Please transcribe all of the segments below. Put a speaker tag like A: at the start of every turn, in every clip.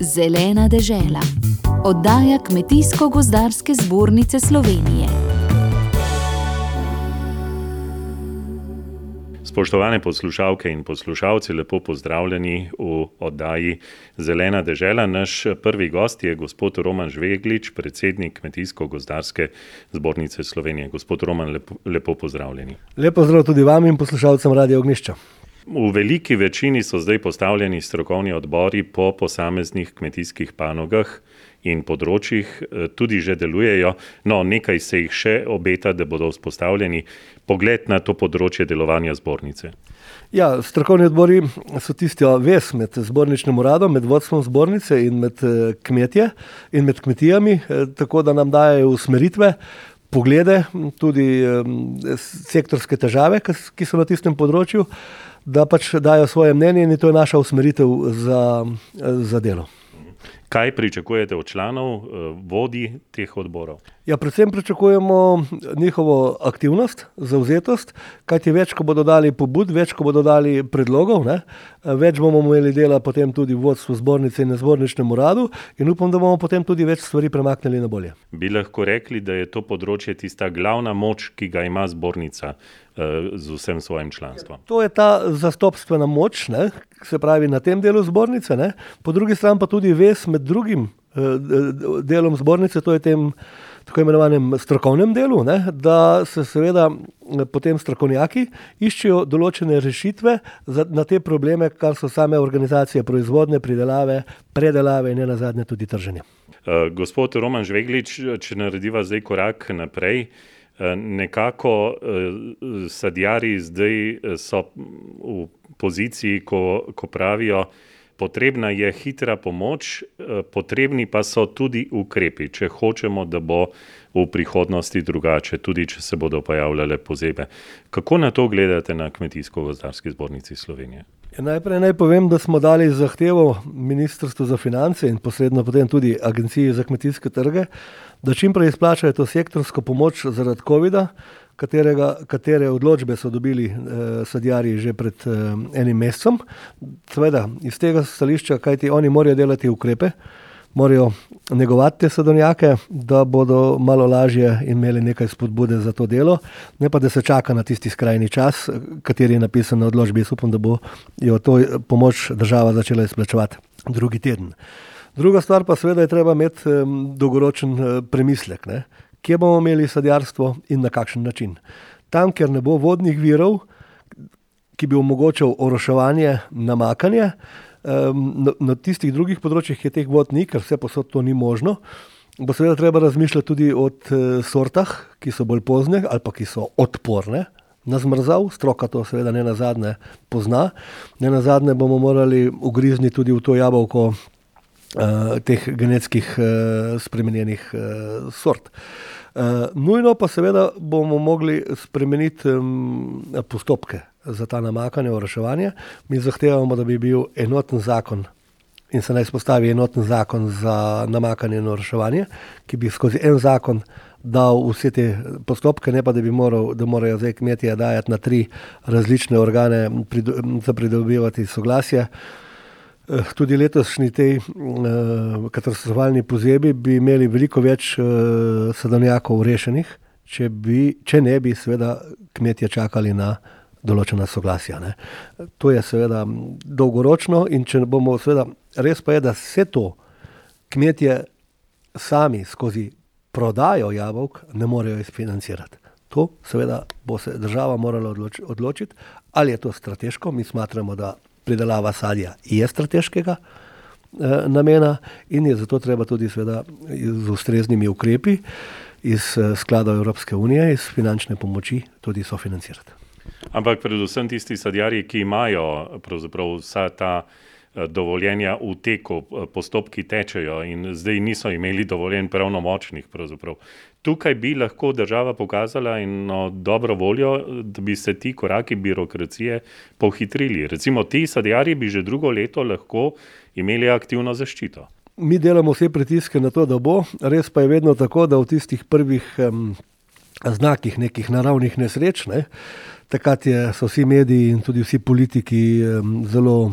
A: Zelena dežela. Oddaja Kmetijsko-gozdarske zbornice Slovenije.
B: Spoštovane poslušalke in poslušalci, lepo pozdravljeni v oddaji Zelena dežela. Naš prvi gost je gospod Roman Žveglič, predsednik Kmetijsko-gozdarske zbornice Slovenije. Gospod Roman, lepo, lepo pozdravljeni.
C: Lepo zdrav tudi vam in poslušalcem Radio Ognišča.
B: V veliki večini so zdaj postavljeni strokovni odbori po posameznih kmetijskih panogah in področjih, tudi že delujejo, no, nekaj se jih še obeta, da bodo vzpostavljeni. Pogled na to področje delovanja zbornice.
C: Ja, strokovni odbori so tista vez med zborničnim uradom, med vodstvom zbornice in med kmetje in med kmetijami, tako da nam dajejo usmeritve, poglede, tudi sektorske težave, ki so na tistem področju, da pač dajo svoje mnenje in to je naša usmeritev za, za delo.
B: Kaj pričakujete od članov, vodij teh odborov?
C: Ja, predvsem pričakujemo njihovo aktivnost, zavzetost, kajti več, ko bodo dali pobud, več, ko bodo dali predlogov, ne, več bomo imeli dela potem tudi v vodstvu zbornice in na zborničnem uradu in upam, da bomo potem tudi več stvari premaknili na bolje.
B: Bi lahko rekli, da je to področje tista glavna moč, ki ga ima zbornica, z vsem svojim članstvom?
C: To je ta zastopstvena moč, ne, se pravi na tem delu zbornice, ne, po drugi strani pa tudi vez med drugim, delom zbornice, to je tem tako imenovanem strokovnem delu, ne, da se seveda potem strokovnjaki iščejo določene rešitve za, na te probleme, kar so same organizacije proizvodnje, pridelave, predelave in nenazadnje tudi trženja.
B: gospod Roman Žveglič, če narediva zdaj korak naprej, nekako, sadjarji zdaj so v poziciji, ko, ko pravijo: "Potrebna je hitra pomoč, potrebni pa so tudi ukrepi, če hočemo, da bo v prihodnosti drugače, tudi če se bodo pojavljale pozebe." Kako na to gledate na Kmetijsko-gozdarski zbornici Slovenije?
C: Ja, najprej naj povem, da smo dali zahtevo Ministrstvu za finance in posredno potem tudi Agenciji za kmetijske trge, da čimprej izplačajo to sektorsko pomoč zaradi covida, katerega, katere odločbe so dobili, sadjarji že pred, enim mesecem. Seveda iz tega stališča, kajti oni morajo delati ukrepe, morajo negovati te sadovnjake, da bodo malo lažje imeli nekaj spodbude za to delo, ne pa da se čaka na tisti skrajni čas, kateri je napisan v odločbi, jaz upam, da bo jo to pomoč država začela izplačevati drugi teden. Druga stvar pa seveda je treba imeti, dolgoročen, premislek, ne. Kje bomo imeli sadjarstvo in na kakšen način. Tam, kjer ne bo vodnih virov, ki bi omogočal oroševanje, namakanje, na, na tistih drugih področjih, kjer teh vod ni, ker vsepovsod to ni možno, bo seveda treba razmišljati tudi o sortah, ki so bolj pozne ali pa ki so odporne na zmrzal, stroka to seveda nenazadnje pozna. Nenazadnje bomo morali ugrizniti tudi v to jabolko, teh genetskih, spremenjenih, sort. Nujno pa seveda bomo mogli spremeniti, postopke za ta namakanja, oroševanje. Mi zahtevamo, da bi bil enoten zakon in se naj vzpostavi enoten zakon za namakanje in oroševanje, ki bi skozi en zakon dal vse te postopke, ne pa da bi moral, da morajo zdaj kmetje dajati na tri različne organe za pridobivati soglasje. Tudi letošnji tej, katastrofalni pozimi bi imeli veliko več, sadovnjakov rešenih, če bi, če ne bi seveda kmetje čakali na določena soglasja, ne. To je seveda dolgoročno, in če bomo seveda, res pa je, da se to kmetje sami skozi prodajo jabolk ne morejo financirati. To seveda bo se država morala odločiti, ali je to strateško, mi smatramo, da pridelava sadja je strateškega, namena in je zato treba tudi seveda z ustreznimi ukrepi iz, skladov Evropske unije, iz finančne pomoči tudi sofinancirati.
B: Ampak predvsem tisti sadjarji, ki imajo vsa ta, dovoljenja v teku, postopki tečejo in zdaj niso imeli dovoljenj pravnomočnih pravzaprav. Tukaj bi lahko država pokazala eno dobro voljo, da bi se ti koraki birokracije pohitrili, recimo ti sadjarji bi že drugo leto lahko imeli aktivno zaščito.
C: Mi delamo vse pritiske na to, da bo, res pa je vedno tako, da v tistih prvih, znakih nekih naravnih nesreč, ne, takrat je, so vsi mediji in tudi vsi politiki, zelo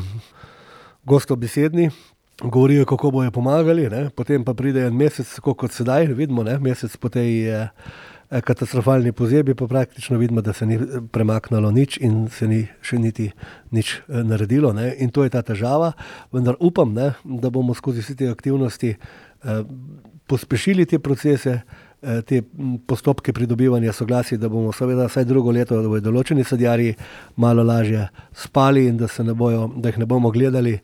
C: gostobesedni govorijo, kako bojo pomagali, ne? potem pa pride en mesec, kot sedaj, vidimo, ne? mesec po tej eh, katastrofalni pozebi, pa praktično vidimo, da se ni premaknilo nič in se ni še niti nič eh, naredilo. Ne? In to je ta težava, vendar upam, ne? da bomo skozi vse te aktivnosti eh, pospešili te procese. Eh, te postopke pridobivanja soglasij, da bomo, seveda, vsaj drugo leto, da bodo določeni sadjarji malo lažje spali in da, ne bojo, da jih ne bomo gledali,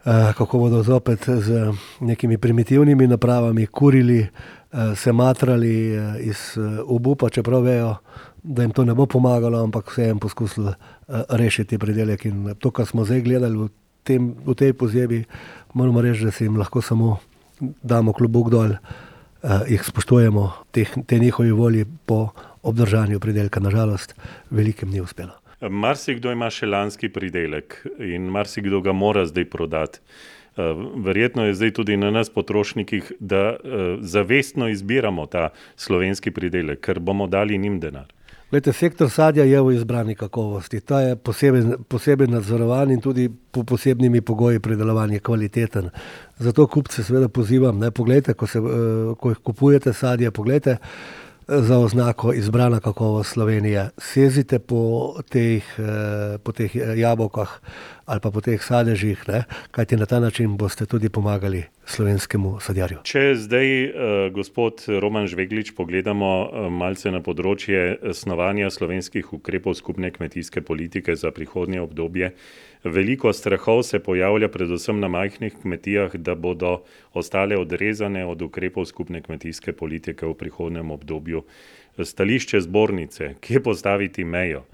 C: Eh, kako bodo zopet z nekimi primitivnimi napravami kurili, eh, se matrali iz obupa, čeprav vejo, da jim to ne bo pomagalo, ampak vse jim poskusili rešiti predelek. In to, kar smo zdaj gledali v, tej pozebi, moramo reči, da se jim lahko samo damo klubok dol, jih spoštujemo, te, te njihovi volji po obdržanju predelka. Nažalost, velikem ni uspelo.
B: Marsikdo ima še lanski pridelek in marsikdo ga mora zdaj prodati. Eh, verjetno je zdaj tudi na nas, potrošnikih, da eh, zavestno izbiramo ta slovenski pridelek, ker bomo dali njim denar.
C: Lete, sektor sadja je v izbrani kakovosti. Ta je posebej, posebej nadzorovan in tudi po posebnimi pogoji predelovanja kvaliteten. Zato kupce seveda pozivam, ne poglejte, ko, se, eh, ko kupujete sadje, poglejte za oznako izbrana kakovost Slovenije. Sezite po teh, eh, po teh jabolkah ali pa po teh sadežih, ne? kajti na ta način boste tudi pomagali slovenskemu sadjarju.
B: Če zdaj, uh, gospod Roman Žveglič, pogledamo uh, malce na področje snovanja slovenskih ukrepov skupne kmetijske politike za prihodnje obdobje, veliko strahov se pojavlja predvsem na majhnih kmetijah, da bodo ostale odrezane od ukrepov skupne kmetijske politike v prihodnem obdobju. Stališče zbornice, kje postaviti mejo?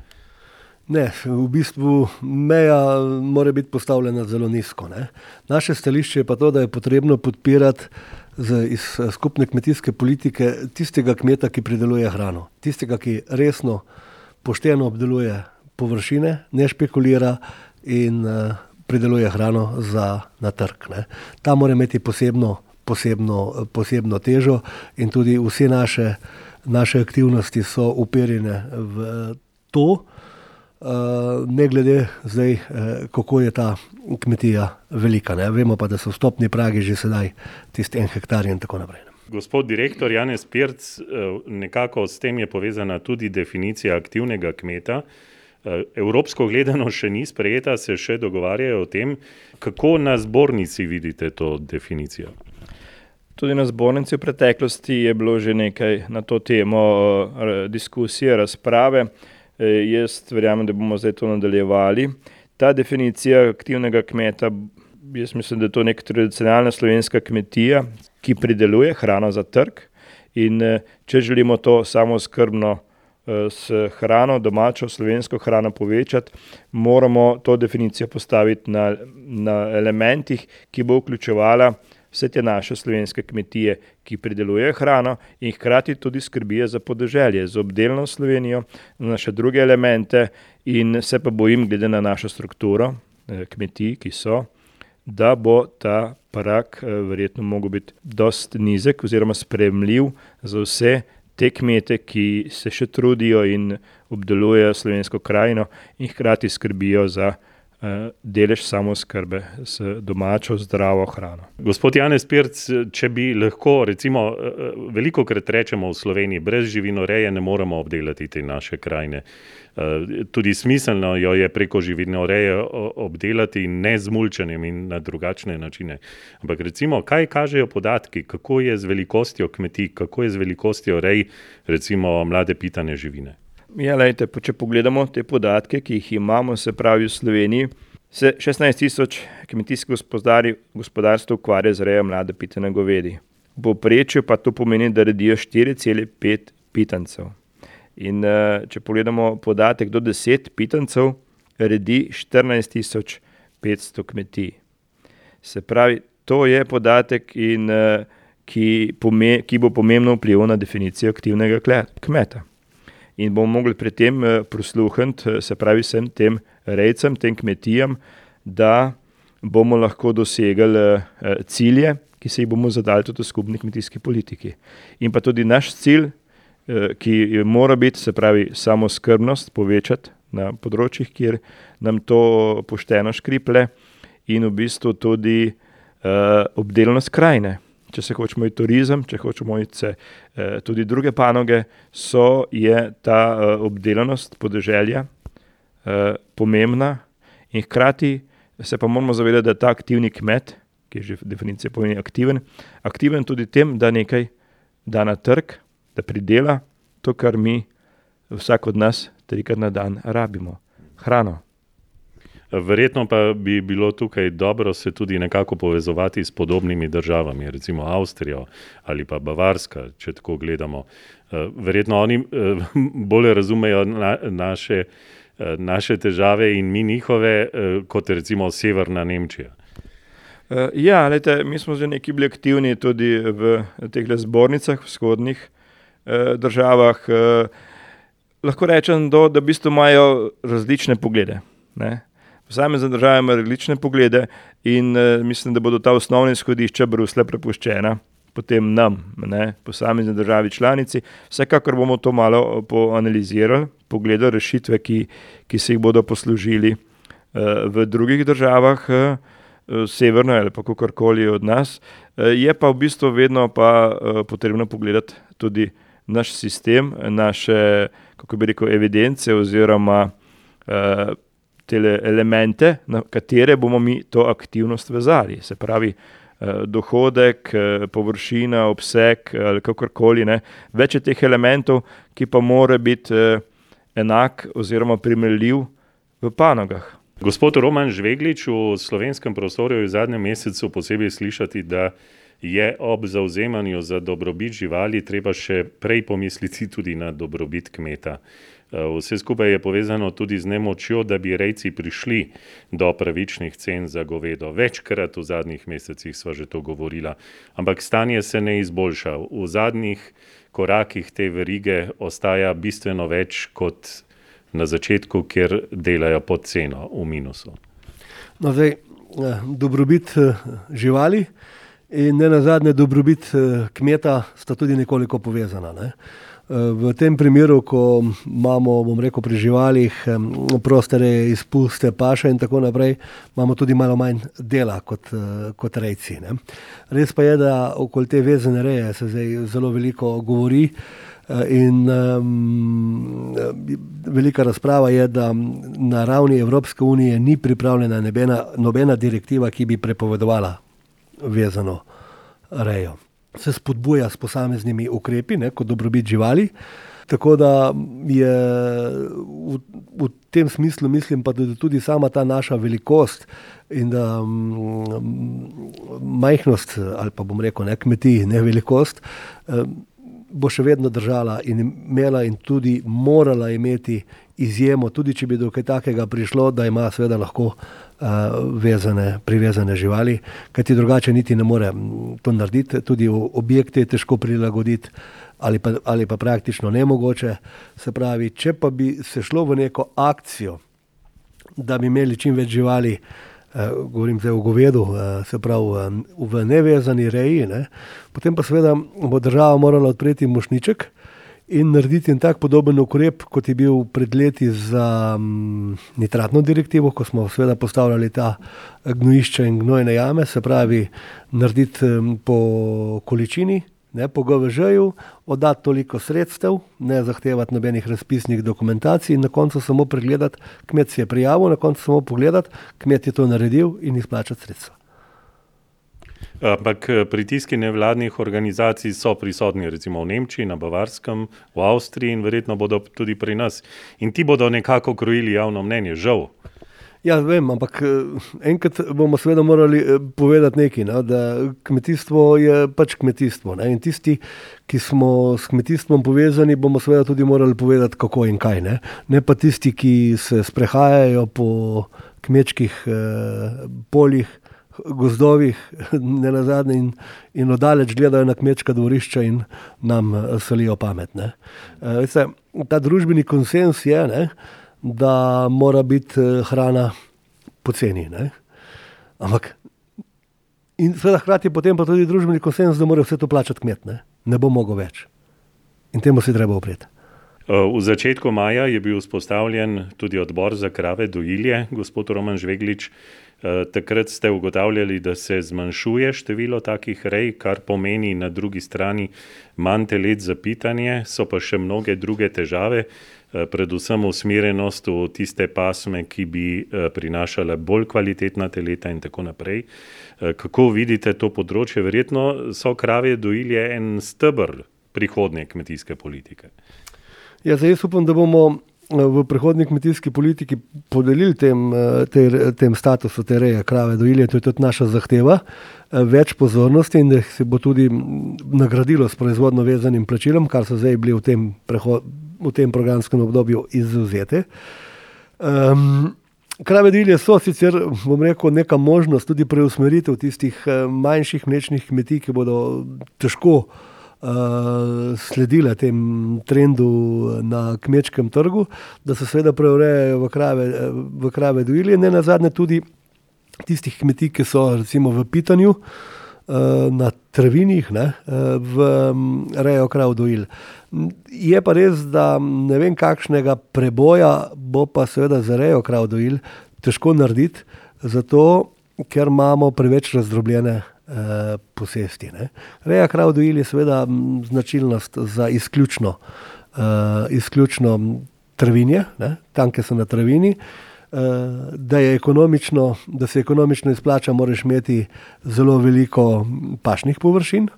C: Ne, v bistvu meja mora biti postavljena zelo nizko. Ne. Naše stališče je pa to, da je potrebno podpirati z, iz skupne kmetijske politike tistega kmeta, ki prideluje hrano, tistega, ki resno, pošteno obdeluje površine, ne špekulira in uh, prideluje hrano za na trg. Ne. Ta mora imeti posebno, posebno, posebno težo in tudi vse naše, naše aktivnosti so uperjene v to. Eh, ne glede zdaj, eh, kako je ta kmetija velika. Ne. Vemo pa, da so stopni pragi že sedaj tisti en hektar in tako naprej.
B: Gospod direktor Janez Pirc, eh, nekako s tem je povezana tudi definicija aktivnega kmeta. Evropsko gledano še ni sprejeta, se še dogovarjajo o tem, kako na zbornici vidite to definicijo.
D: Tudi na zbornici v preteklosti je bilo že nekaj na to temo diskusije, razprave. Eh, jaz verjamem, da bomo zdaj to nadaljevali. Ta definicija aktivnega kmeta, jaz mislim, da je to neka tradicionalna slovenska kmetija, ki prideluje hrano za trg. In eh, če želimo to samo skrbno eh, s hrano, domačo slovensko hrano povečati, moramo to definicijo postaviti na, na elementih, ki bo vključevala vse te naše slovenske kmetije, ki pridelujejo hrano in hkrati tudi skrbijo za podeželje, za obdelno Slovenijo, za naše druge elemente. In se pa bojim, glede na našo strukturo eh, kmetij, ki so, da bo ta prak eh, verjetno mogel biti dost nizek oziroma spremljiv za vse. Te kmete, ki se še trudijo in obdelujejo slovensko krajino, in hkrati skrbijo za delež samozkrbe s domačo zdravo hrano.
B: Gospod Janez Pirc, če bi lahko, recimo, eh, veliko krat rečemo v Sloveniji, brez živinoreje ne moremo obdelati te naše krajine. Eh, tudi smiselno jo je preko živinoreje obdelati ne z mulčenjem in na drugačne načine. Ampak recimo, kaj kažejo podatki, kako je z velikostjo kmetij, kako je z velikostjo rej, recimo, mlade pitane živine?
D: Ja, lejte, če pogledamo te podatke, ki jih imamo, se pravi v Sloveniji, se 16 tisoč kmetijskih gospodarstv ukvarja z rejo mlade pitane govedi. V povprečju pa to pomeni, da redijo 4,5 pitancev. In eh, če pogledamo podatek do 10 pitancev, redi 14 tisoč 500 kmetij. Se pravi, to je podatek, in, eh, ki, pome, ki bo pomembno vplival na definicijo aktivnega kmeta in bomo mogli pri tem eh, prisluhniti, eh, se pravi, vsem tem rejcem, tem kmetijam, da bomo lahko dosegli eh, cilje, ki se jih bomo zadali tudi v skupni kmetijski politiki. In pa tudi naš cilj, ki mora biti, se pravi, samo skrbnost povečati na področjih, kjer nam to pošteno škriple, in v bistvu tudi obdelanost krajine. Če se hočemo iti turizem, če hočemo iti se, tudi druge panoge, so, je ta obdelanost podeželja pomembna in hkrati se pa moramo zavedati, da ta aktivni kmet, ki že definicija pomeni aktiven, aktiven tudi tem, da nekaj da na trg, da pridela to, kar mi, vsak od nas, trikrat na dan rabimo, hrano.
B: Verjetno pa bi bilo tukaj dobro se tudi nekako povezovati s podobnimi državami, recimo Avstrijo ali pa Bavarska, če tako gledamo. Verjetno oni bolje razumejo naše, naše težave in mi njihove, kot recimo severna Nemčija.
D: ja, glejte, mi smo že nekaj bili aktivni tudi v tehle zbornicah vzhodnih, državah, lahko rečem, do, da v bistvu imajo različne poglede, ne. Posamezne države imajo različne poglede in, mislim, da bodo ta osnovna izhodišča Bruslja prepuščena potem nam, ne, posamezni državi članici. Vsekakor bomo to malo poanalizirali, pogledali rešitve, ki, ki se jih bodo poslužili, v drugih državah, severno ali pa kakorkoli od nas. je pa v bistvu vedno pa, potrebno pogledati tudi naš sistem, naše, kako bi rekel, evidence oziroma, tele elemente, na katere bomo mi to aktivnost vezali. Se pravi, dohodek, površina, obseg ali kakorkoli, ne. Več je teh elementov, ki pa mora biti, enak oziroma primerljiv v panogah.
B: Gospod Roman Žveglič, v slovenskem prostoru je v zadnjem mesecu posebej slišati, da je ob zavzemanju za dobrobit živali treba še prej pomisliti tudi na dobrobit kmeta. Vse skupaj je povezano tudi z nemočjo, da bi rejci prišli do pravičnih cen za govedo. Večkrat v zadnjih mesecih sva že to govorila. Ampak stanje se ne izboljša. V zadnjih korakih te verige ostaja bistveno več kot na začetku, kjer delajo pod ceno, v minusu.
C: No, zdaj, dobrobit, živali in nenazadnje dobrobit, kmeta sta tudi nekoliko povezana, ne. V tem primeru, ko imamo, bom rekel, pri živalih, prostere, izpuste, paše in tako naprej, imamo tudi malo manj dela kot, kot rejci, ne. Res pa je, da okoli te vezane reje se zdaj zelo veliko govori, in, velika razprava je, da na ravni Evropske unije ni pripravljena nobena, nobena direktiva, ki bi prepovedovala vezano rejo. Se spodbuja s posameznimi ukrepi, ne, kot dobrobit živali, tako da je v, v tem smislu mislim pa, da tudi sama ta naša velikost in da, majhnost ali pa, bom rekel, ne, kmetij, ne velikost, bo še vedno držala in imela in tudi morala imeti izjemo, tudi če bi do kaj takega prišlo, da ima seveda lahko, vezane, privezane živali. Kajti drugače niti ne more to narediti, tudi objekte je težko prilagoditi ali pa, ali pa praktično nemogoče. Se pravi, če pa bi se šlo v neko akcijo, da bi imeli čim več živali, govorim zdaj o govedu, se pravi, v nevezani reji, ne, potem pa seveda bo država morala odpreti mošnjiček in narediti en tak podoben ukrep, kot je bil pred leti za, nitratno direktivo, ko smo seveda postavljali ta gnojišča in gnojne jame, se pravi, narediti, po količini, ne, po GVŽ-ju, oddati toliko sredstev, ne zahtevati nobenih razpisnih dokumentacij in na koncu samo pregledati, kmet se je prijavil, na koncu samo pogledati, kmet je to naredil, in izplačati sredstva.
B: Ampak, pritiski nevladnih organizacij so prisotni, recimo v Nemčiji, na Bavarskem, v Avstriji in verjetno bodo tudi pri nas. In ti bodo nekako krojili javno mnenje, žal.
C: Ja, vem, ampak, enkrat bomo seveda morali, povedati nekaj, no, da kmetijstvo je pač kmetijstvo, ne, in tisti, ki smo s kmetijstvom povezani, bomo seveda tudi morali povedati, kako in kaj, ne. Ne pa tisti, ki se sprehajajo po kmečkih, poljih, gozdovih, nenazadnje in, in od daleč gledajo na kmečka dvorišča in nam, solijo pamet, ne. veste, ta družbeni konsenz je, ne, da mora biti, hrana poceni, ne. Ampak in seveda hkrati potem pa tudi družbeni konsenz, da mora vse to plačati kmet, ne. Ne bo mogel več. In temu se je treba upreti.
B: V začetku maja je bil vzpostavljen tudi odbor za krave dojilje, gospod Roman Žveglič. Takrat ste ugotavljali, da se zmanjšuje število takih rej, kar pomeni na drugi strani manj telet za pitanje, so pa še mnoge druge težave. Eh, predvsem usmerjenost v tiste pasme, ki bi eh, prinašale bolj kvalitetna teleta in tako naprej. Eh, kako vidite to področje? Verjetno so krave dojilje en stebr prihodnje kmetijske politike.
C: Ja, zdaj jaz upam, da bomo v prihodnji kmetijski politiki podelili tem, tem, tem statusu te reje krave dojilje, to je tudi naša zahteva, več pozornosti in da se bo tudi nagradilo s proizvodno vezanim plačilom, kar so zdaj bili v tem prehodu v tem programskem obdobju izuzete. Um, Krave dilje so sicer, bom rekel, neka možnost tudi preusmeritev tistih eh, manjših mlečnih kmetij, ki bodo težko uh, sledile tem trendu na kmečkem trgu, da se seveda preurejajo v krave, krave dilje, ne na zadnje tudi tistih kmetij, ki so recimo v pitanju. Na travinih, ne, v rejo krav dojil. Je pa res, da ne vem, kakšnega preboja bo pa seveda za rejo krav dojil težko narediti, zato ker imamo preveč razdrobljene eh, posesti. Ne. Reja krav dojil je seveda značilnost za izključno, eh, izključno travinje, ne, tam, ki so na travini. Eh, da, da se ekonomično izplača, moraš imeti zelo veliko pašnih površin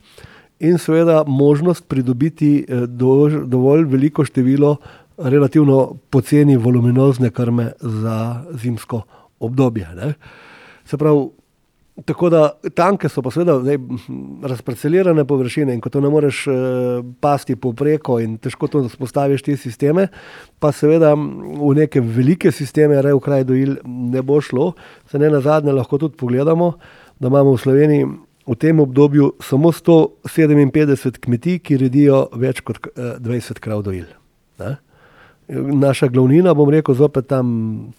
C: in seveda možnost pridobiti eh, dovolj veliko število relativno poceni voluminozne krme za zimsko obdobje. Ne. Se pravi, tako da tanke so pa seveda razparcelirane površine in ko to ne moreš eh, pasti popreko in težko to spostaviš te sisteme, pa seveda v neke velike sisteme rej v kraj dojil ne bo šlo. Se ne na zadnje lahko tudi pogledamo, da imamo v Sloveniji v tem obdobju samo 157 kmetij, ki redijo več kot 20 eh, krav dojil. Ne? Naša glavnina, bom rekel, zopet tam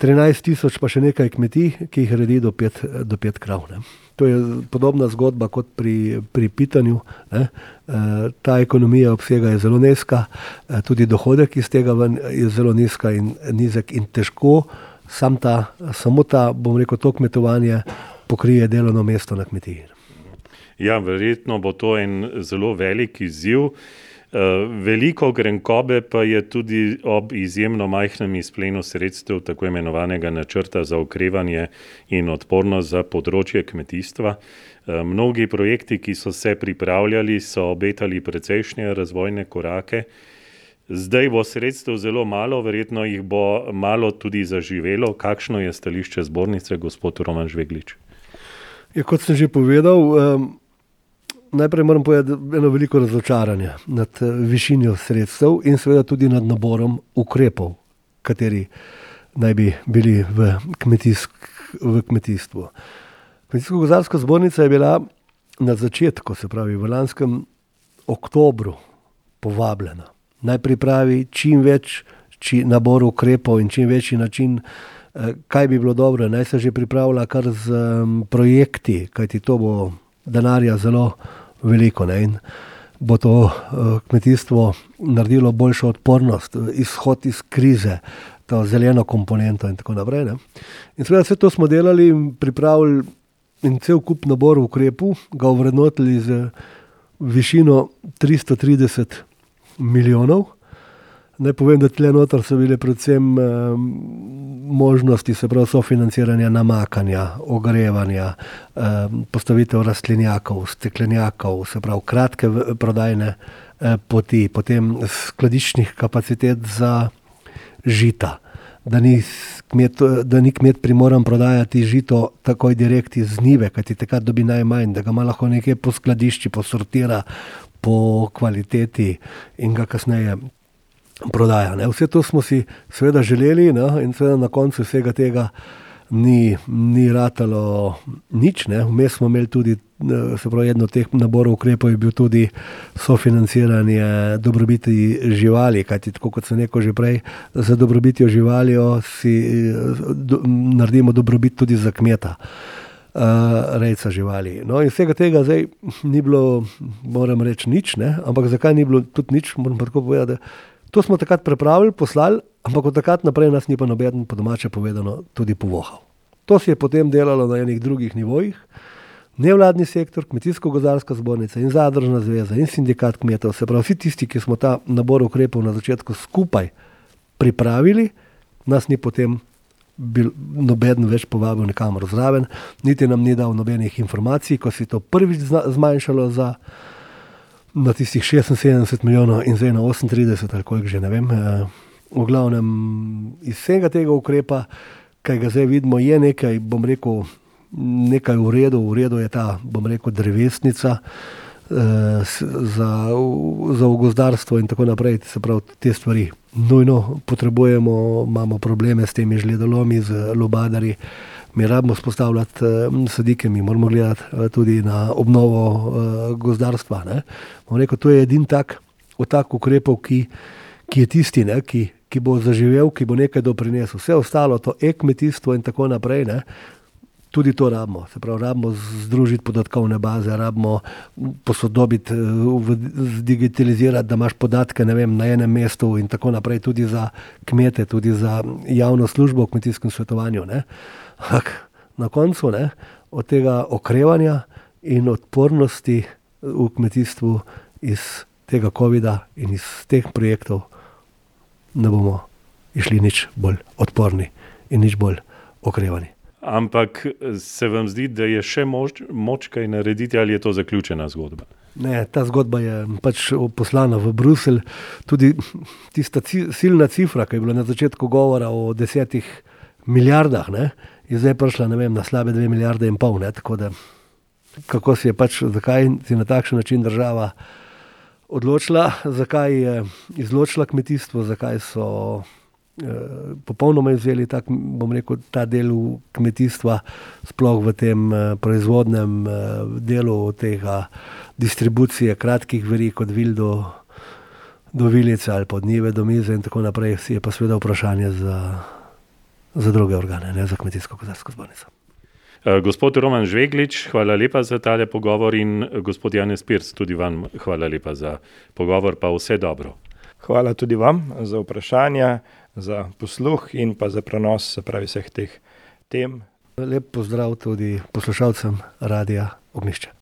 C: 13 tisoč, pa še nekaj kmetij, ki jih redi do 5 do pet krav. Ne? To je podobna zgodba kot pri, pri pitanju. E, ta ekonomija obsega je zelo nizka, e, tudi dohodek iz tega je zelo nizka in, nizek in težko sam ta, samo ta, bom rekel, to kmetovanje pokrije delovno mesto na kmetiji.
B: Ja, verjetno bo to en zelo velik izziv. Eh, veliko grenkobe pa je tudi ob izjemno majhnem izplenu sredstev tako imenovanega načrta za okrevanje in odpornost za področje kmetijstva. Eh, mnogi projekti, ki so se pripravljali, so obetali precejšnje razvojne korake. Zdaj bo sredstev zelo malo, verjetno jih bo malo tudi zaživelo. Kakšno je stališče zbornice, gospod Roman Žveglič?
C: Ja, kot sem že povedal, um, najprej moram povedati, eno veliko razočaranje nad uh, višinjo sredstev in seveda tudi nad naborom ukrepov, kateri naj bi bili v, kmetijsk, v kmetijstvu. Kmetijsko-gozarska zbornica je bila na začetku, se pravi v lanskem oktobru, povabljena. Naj pripravi čim več či nabor ukrepov in čim večji način. Eh, kaj bi bilo dobro, naj se že pripravlja kar z um, projekti, kajti to bo denarja zelo veliko ne? in bo to uh, kmetijstvo naredilo boljšo odpornost, izhod iz krize, to zeleno komponento in tako naprej. Ne? In seveda vse to smo delali in pripravili in cel kup nabor ukrepov, ga ovrednotili z višino 330 milijonov. Naj povem, da tle notor so bile predvsem eh, možnosti, se pravi, sofinanciranja namakanja, ogrevanja, eh, postavitev rastlinjakov, steklenjakov, se pravi, kratke prodajne eh, poti, potem skladiščnih kapacitet za žita. Da ni, kmet, da ni kmet primoran prodajati žito takoj direkt iz njive, kajti takrat dobi najmanj, da ga ima lahko nekje po skladišči, posortira po kvaliteti in ga kasneje prodaja. Ne. Vse to smo si seveda želeli ne, in seveda na koncu vsega tega ni, ni ratalo nič. Vmes smo imeli tudi, se pravi, eno od teh naborov ukrepov je bil tudi sofinanciranje dobrobiti živali, kajti tako kot sem rekel že prej, za dobrobitjo živali si do, naredimo dobrobit tudi za kmeta. Uh, rejca živali. No, in vsega tega zdaj ni bilo, moram reči, nič, ne? ampak zakaj ni bilo tudi nič, moram pa tako povedati To smo takrat pripravili, poslali, ampak od takrat naprej nas ni pa noben, po domače povedano, tudi povohal. To se je potem delalo na enih drugih nivojih. Nevladni sektor, kmetijsko-gozdarska zbornica in zadružna zveza in sindikat kmetov, se pravi vsi tisti, ki smo ta nabor ukrepov na začetku skupaj pripravili, nas ni potem bil noben več povabil nikamor zraven, niti nam ni dal nobenih informacij, ko si to prvič zmanjšalo za na tistih 76 milijonov in zdaj na 38 ali koliko že ne vem. Eh, v glavnem iz vsega tega ukrepa, kaj ga zdaj vidimo, je nekaj, bom rekel, nekaj v redu, v redu je ta, bom rekel, drevesnica eh, za, za gozdarstvo in tako naprej. Se pravi, te stvari nujno potrebujemo, imamo probleme s temi žledolomi, z lobadari. Mi rabimo spostavljati uh, sadike, mi moramo gledati uh, tudi na obnovo uh, gozdarstva. Rekel, to je edini tak, tak ukrep, ki, ki je tisti, ne, ki, ki bo zaživel, ki bo nekaj doprinesel. Vse ostalo, to e-kmetijstvo in tako naprej, ne, tudi to rabimo. Se pravi, rabimo združiti podatkovne baze, rabimo posodobiti, digitalizirati, da imaš podatke vem, na enem mestu in tako naprej, tudi za kmete, tudi za javno službo v kmetijskem svetovanju. Ampak na koncu ne, od tega okrevanja in odpornosti v kmetijstvu iz tega COVID-a in iz teh projektov ne bomo išli nič bolj odporni in nič bolj okrevani.
B: Ampak se vam zdi, da je še moč, moč kaj narediti, ali je to zaključena zgodba?
C: Ne, ta zgodba je pač poslana v Bruselj. Tudi tista silna cifra, ki je bila na začetku govora o desetih milijardah, ne, je zdaj prišla vem, na slabe dve milijarde in pol. Ne, da, kako si je pač, zakaj si na takšen način država odločila, zakaj je izločila kmetijstvo, zakaj so. Eh, popolnoma izvzeli tak, rekel, ta del kmetijstva, sploh v tem eh, proizvodnem eh, delu tega distribucije kratkih verig od vil do, do vilice ali pod njive do mize in tako naprej, si je pa seveda vprašanje za, za druge organe, ne za kmetijsko-kozarsko zbornico.
B: Gospod Roman Žveglič, hvala lepa za tale pogovor in gospod Janez Pirs, tudi vam hvala lepa za pogovor, pa vse dobro.
D: Hvala tudi vam za vprašanja za posluh in pa za prenos pravi, vseh teh tem.
C: Lep pozdrav tudi poslušalcem Radia Ognišče.